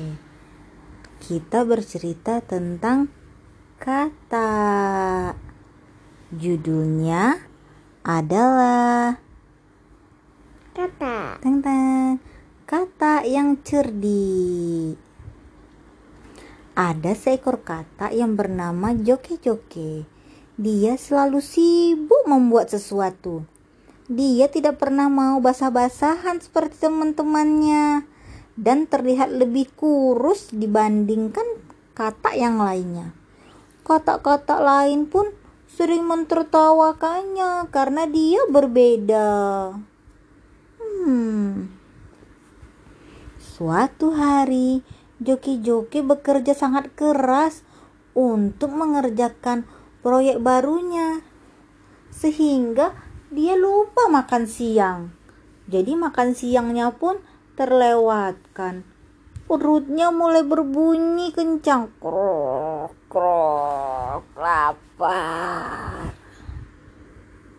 Oke. Kita bercerita tentang kata. Judulnya adalah Kata. tentang kata yang cerdik. Ada seekor kata yang bernama Joke-Joke. Dia selalu sibuk membuat sesuatu. Dia tidak pernah mau basah-basahan seperti teman-temannya dan terlihat lebih kurus dibandingkan kata yang lainnya. Kata-kata lain pun sering mentertawakannya karena dia berbeda. Hmm. Suatu hari, Joki-Joki bekerja sangat keras untuk mengerjakan proyek barunya. Sehingga dia lupa makan siang. Jadi makan siangnya pun terlewatkan. Perutnya mulai berbunyi kencang. Krok, krok, lapar.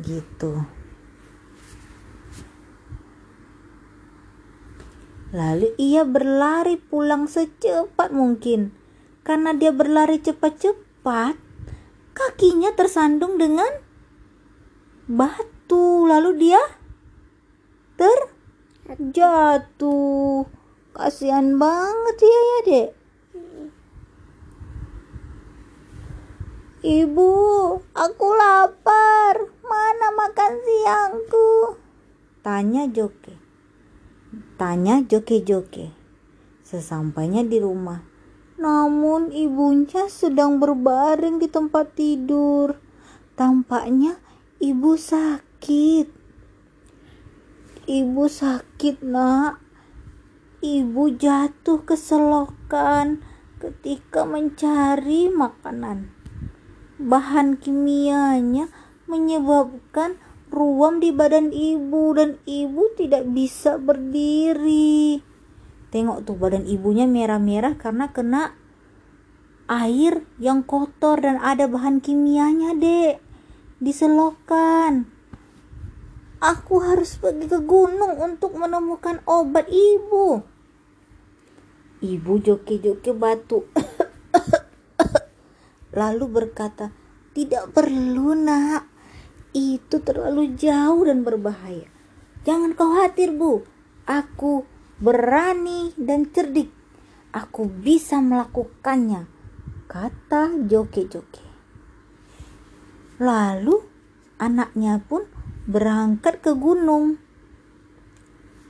Gitu. Lalu ia berlari pulang secepat mungkin. Karena dia berlari cepat-cepat, kakinya tersandung dengan batu. Lalu dia terjatuh. Kasihan banget ya ya, Dek. Ibu, aku lapar. Mana makan siangku? Tanya Joke. Tanya Joke-Joke. Sesampainya di rumah. Namun ibunya sedang berbaring di tempat tidur. Tampaknya ibu sakit. Ibu sakit, Nak. Ibu jatuh ke selokan ketika mencari makanan. Bahan kimianya menyebabkan ruam di badan ibu dan ibu tidak bisa berdiri. Tengok tuh badan ibunya merah-merah karena kena air yang kotor dan ada bahan kimianya, Dek. Diselokan. Aku harus pergi ke gunung untuk menemukan obat ibu. Ibu joki-joki batuk. Lalu berkata, "Tidak perlu, Nak. Itu terlalu jauh dan berbahaya. Jangan khawatir, Bu. Aku berani dan cerdik. Aku bisa melakukannya." Kata joki-joki. Lalu anaknya pun berangkat ke gunung.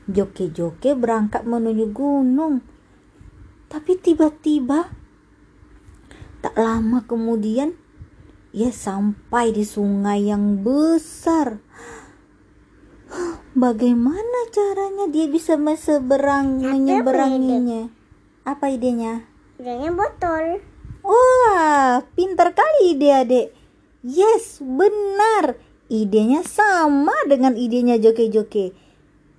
Joke-joke berangkat menuju gunung. Tapi tiba-tiba tak lama kemudian ia sampai di sungai yang besar. Bagaimana caranya dia bisa menyeberang menyeberanginya? Apa idenya? Idenya botol. Wah, pintar kali ide adek. Yes, benar. Idenya sama dengan idenya joke-joke.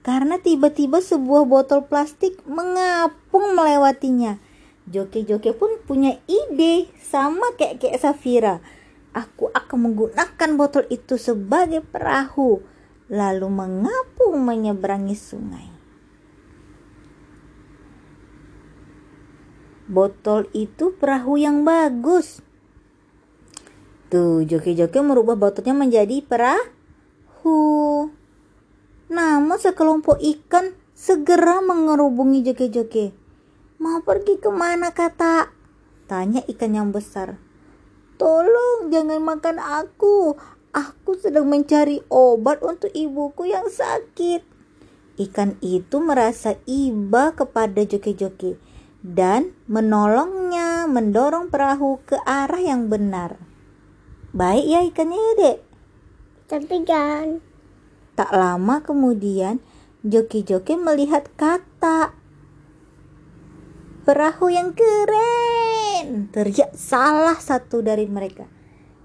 Karena tiba-tiba sebuah botol plastik mengapung melewatinya. Joke-joke pun punya ide sama kayak kayak Safira. Aku akan menggunakan botol itu sebagai perahu, lalu mengapung menyeberangi sungai. Botol itu perahu yang bagus. Tuh, joki-joki merubah botolnya menjadi perahu. Namun sekelompok ikan segera mengerubungi joki-joki. Mau pergi ke mana kata? Tanya ikan yang besar. Tolong jangan makan aku. Aku sedang mencari obat untuk ibuku yang sakit. Ikan itu merasa iba kepada joki-joki dan menolongnya mendorong perahu ke arah yang benar. Baik ya ikannya ya dek. Tapi jangan. Tak lama kemudian joki-joki melihat kata perahu yang keren. Teriak salah satu dari mereka.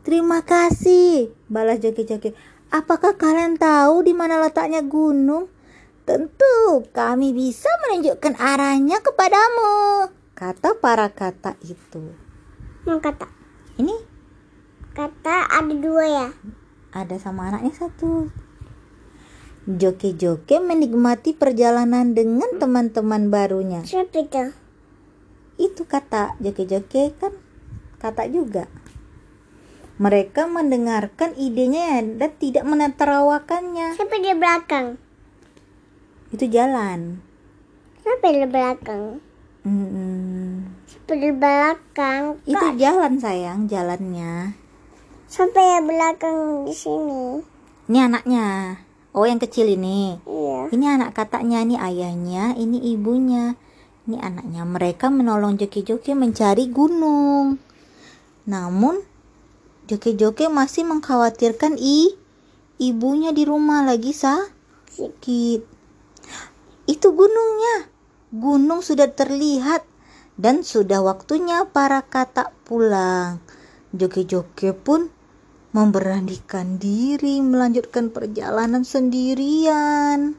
Terima kasih, balas joki-joki. Apakah kalian tahu di mana letaknya gunung? Tentu kami bisa menunjukkan arahnya kepadamu, kata para kata itu. Mau kata. Ini Kata ada dua ya. ada sama anaknya satu. Joke-joke menikmati perjalanan dengan teman-teman barunya. Siapa itu? itu kata joki-joki kan kata juga mereka mendengarkan idenya dan tidak menertawakannya Siapa di belakang? itu jalan Siapa di belakang? Hmm, Siapa di belakang? itu jalan sayang jalannya Siapa yang belakang di sini? ini anaknya. Oh yang kecil ini. Iya. ini anak katanya ini ayahnya ini ibunya. Ini anaknya. Mereka menolong joki-joki mencari gunung. Namun joki-joki masih mengkhawatirkan i ibunya di rumah lagi sakit. Itu gunungnya. Gunung sudah terlihat dan sudah waktunya para katak pulang. Joki-joki pun memberanikan diri melanjutkan perjalanan sendirian.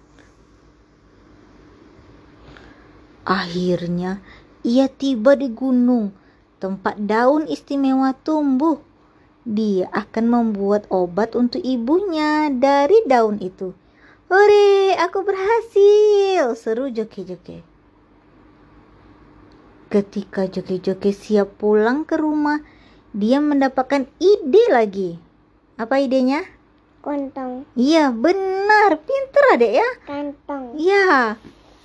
Akhirnya ia tiba di gunung, tempat daun istimewa tumbuh. Dia akan membuat obat untuk ibunya dari daun itu. Hore, aku berhasil! Seru joki-joki. Ketika joki-joki siap pulang ke rumah, dia mendapatkan ide lagi. Apa idenya? Kontong. Iya, benar. Pinter adek ya. Kantong. Ya,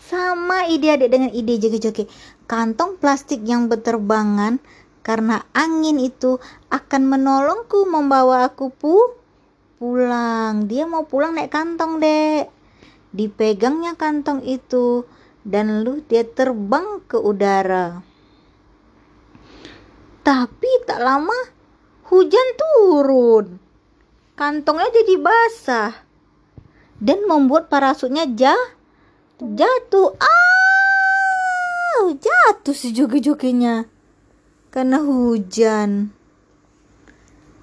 sama ide adik dengan ide joki-joki. Kantong plastik yang berterbangan karena angin itu akan menolongku membawa aku pu pulang. Dia mau pulang naik kantong, Dek. Dipegangnya kantong itu dan lu dia terbang ke udara. Tapi tak lama hujan turun. Kantongnya jadi basah dan membuat parasutnya jah jatuh. Ah, jatuh si joki-jokinya karena hujan.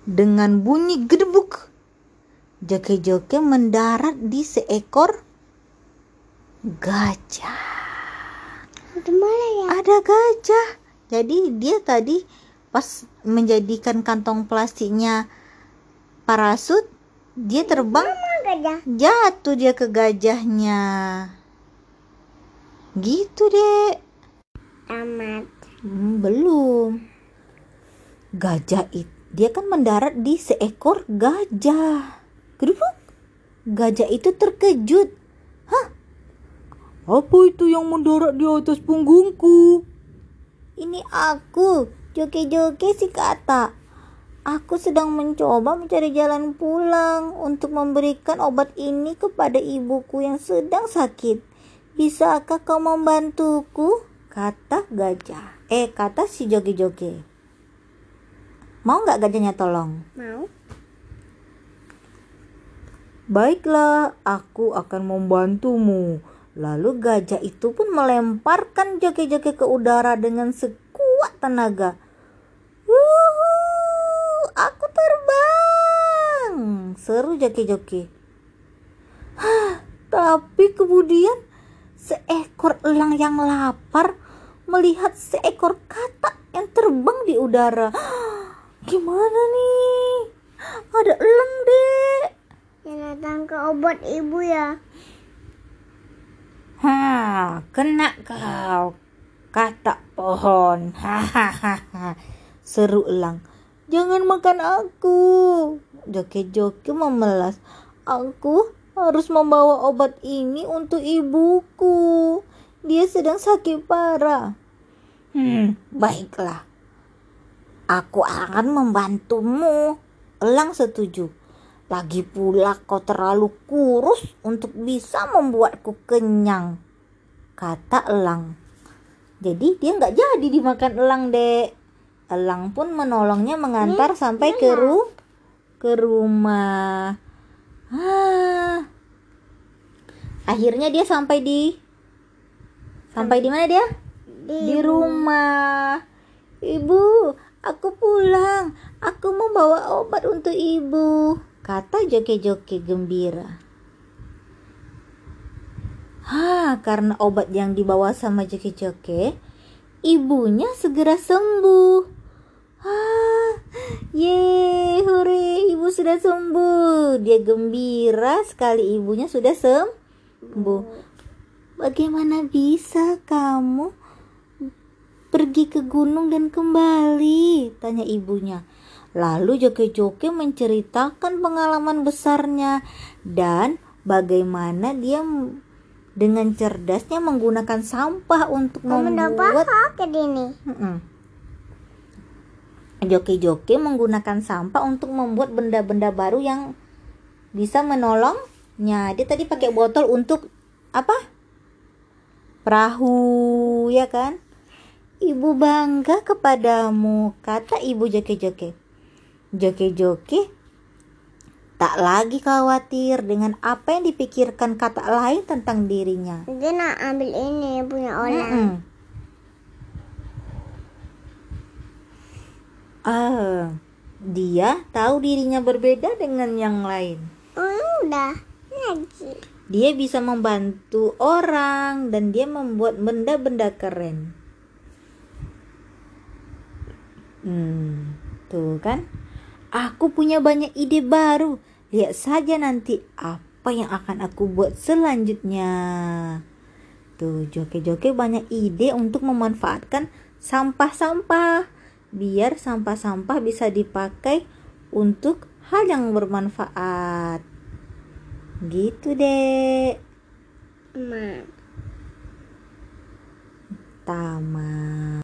Dengan bunyi gedebuk, joki-joki mendarat di seekor gajah. Ya? Ada gajah. Jadi dia tadi pas menjadikan kantong plastiknya parasut, dia terbang jatuh dia ke gajahnya. Gitu deh. Tamat. Hmm, belum. Gajah itu dia kan mendarat di seekor gajah. Gedebuk. Gajah itu terkejut. Hah? Apa itu yang mendarat di atas punggungku? Ini aku, joki-joki si kata. Aku sedang mencoba mencari jalan pulang untuk memberikan obat ini kepada ibuku yang sedang sakit. Bisakah kau membantuku? Kata gajah. Eh, kata si joki-joki. Mau nggak gajahnya tolong? Mau? Baiklah, aku akan membantumu. Lalu gajah itu pun melemparkan joki-joki ke udara dengan sekuat tenaga. Wuhu, aku terbang. Seru joki-joki. Hah, tapi kemudian seekor elang yang lapar melihat seekor katak yang terbang di udara. Gimana nih? Ada elang, Dek. Yang datang ke obat ibu ya. Ha, kena kau. Kata pohon. Hahaha. Seru elang. Jangan makan aku. Joki-joki memelas. Aku harus membawa obat ini untuk ibuku. Dia sedang sakit parah. Hmm, baiklah. Aku akan membantumu. Elang setuju. Lagi pula kau terlalu kurus untuk bisa membuatku kenyang. Kata elang. Jadi dia nggak jadi dimakan elang, dek. Elang pun menolongnya mengantar sampai ke ru ke rumah. Ah. Akhirnya dia sampai di sampai di mana dia? Di rumah. Ibu, aku pulang. Aku membawa obat untuk ibu. Kata joki-joki gembira. Ha, karena obat yang dibawa sama joki-joki, ibunya segera sembuh. Ah, ye, hore, ibu sudah sembuh. Dia gembira sekali ibunya sudah sembuh. Bagaimana bisa kamu pergi ke gunung dan kembali? Tanya ibunya. Lalu Joke-Joke menceritakan pengalaman besarnya dan bagaimana dia dengan cerdasnya menggunakan sampah untuk membuat ini. Joki-joki menggunakan sampah untuk membuat benda-benda baru yang bisa menolongnya. Dia tadi pakai botol untuk apa? Perahu, ya kan? Ibu bangga kepadamu, kata ibu joki-joki. Joki-joki tak lagi khawatir dengan apa yang dipikirkan kata lain tentang dirinya. Dia nak ambil ini punya orang. Mm-mm. Ah, dia tahu dirinya berbeda dengan yang lain. Oh, udah lagi. Dia bisa membantu orang dan dia membuat benda-benda keren. Hmm, tuh kan? Aku punya banyak ide baru. Lihat saja nanti apa yang akan aku buat selanjutnya. Tuh, joke-joke banyak ide untuk memanfaatkan sampah-sampah. Biar sampah-sampah bisa dipakai untuk hal yang bermanfaat. Gitu, Dek. Ma. Tamat.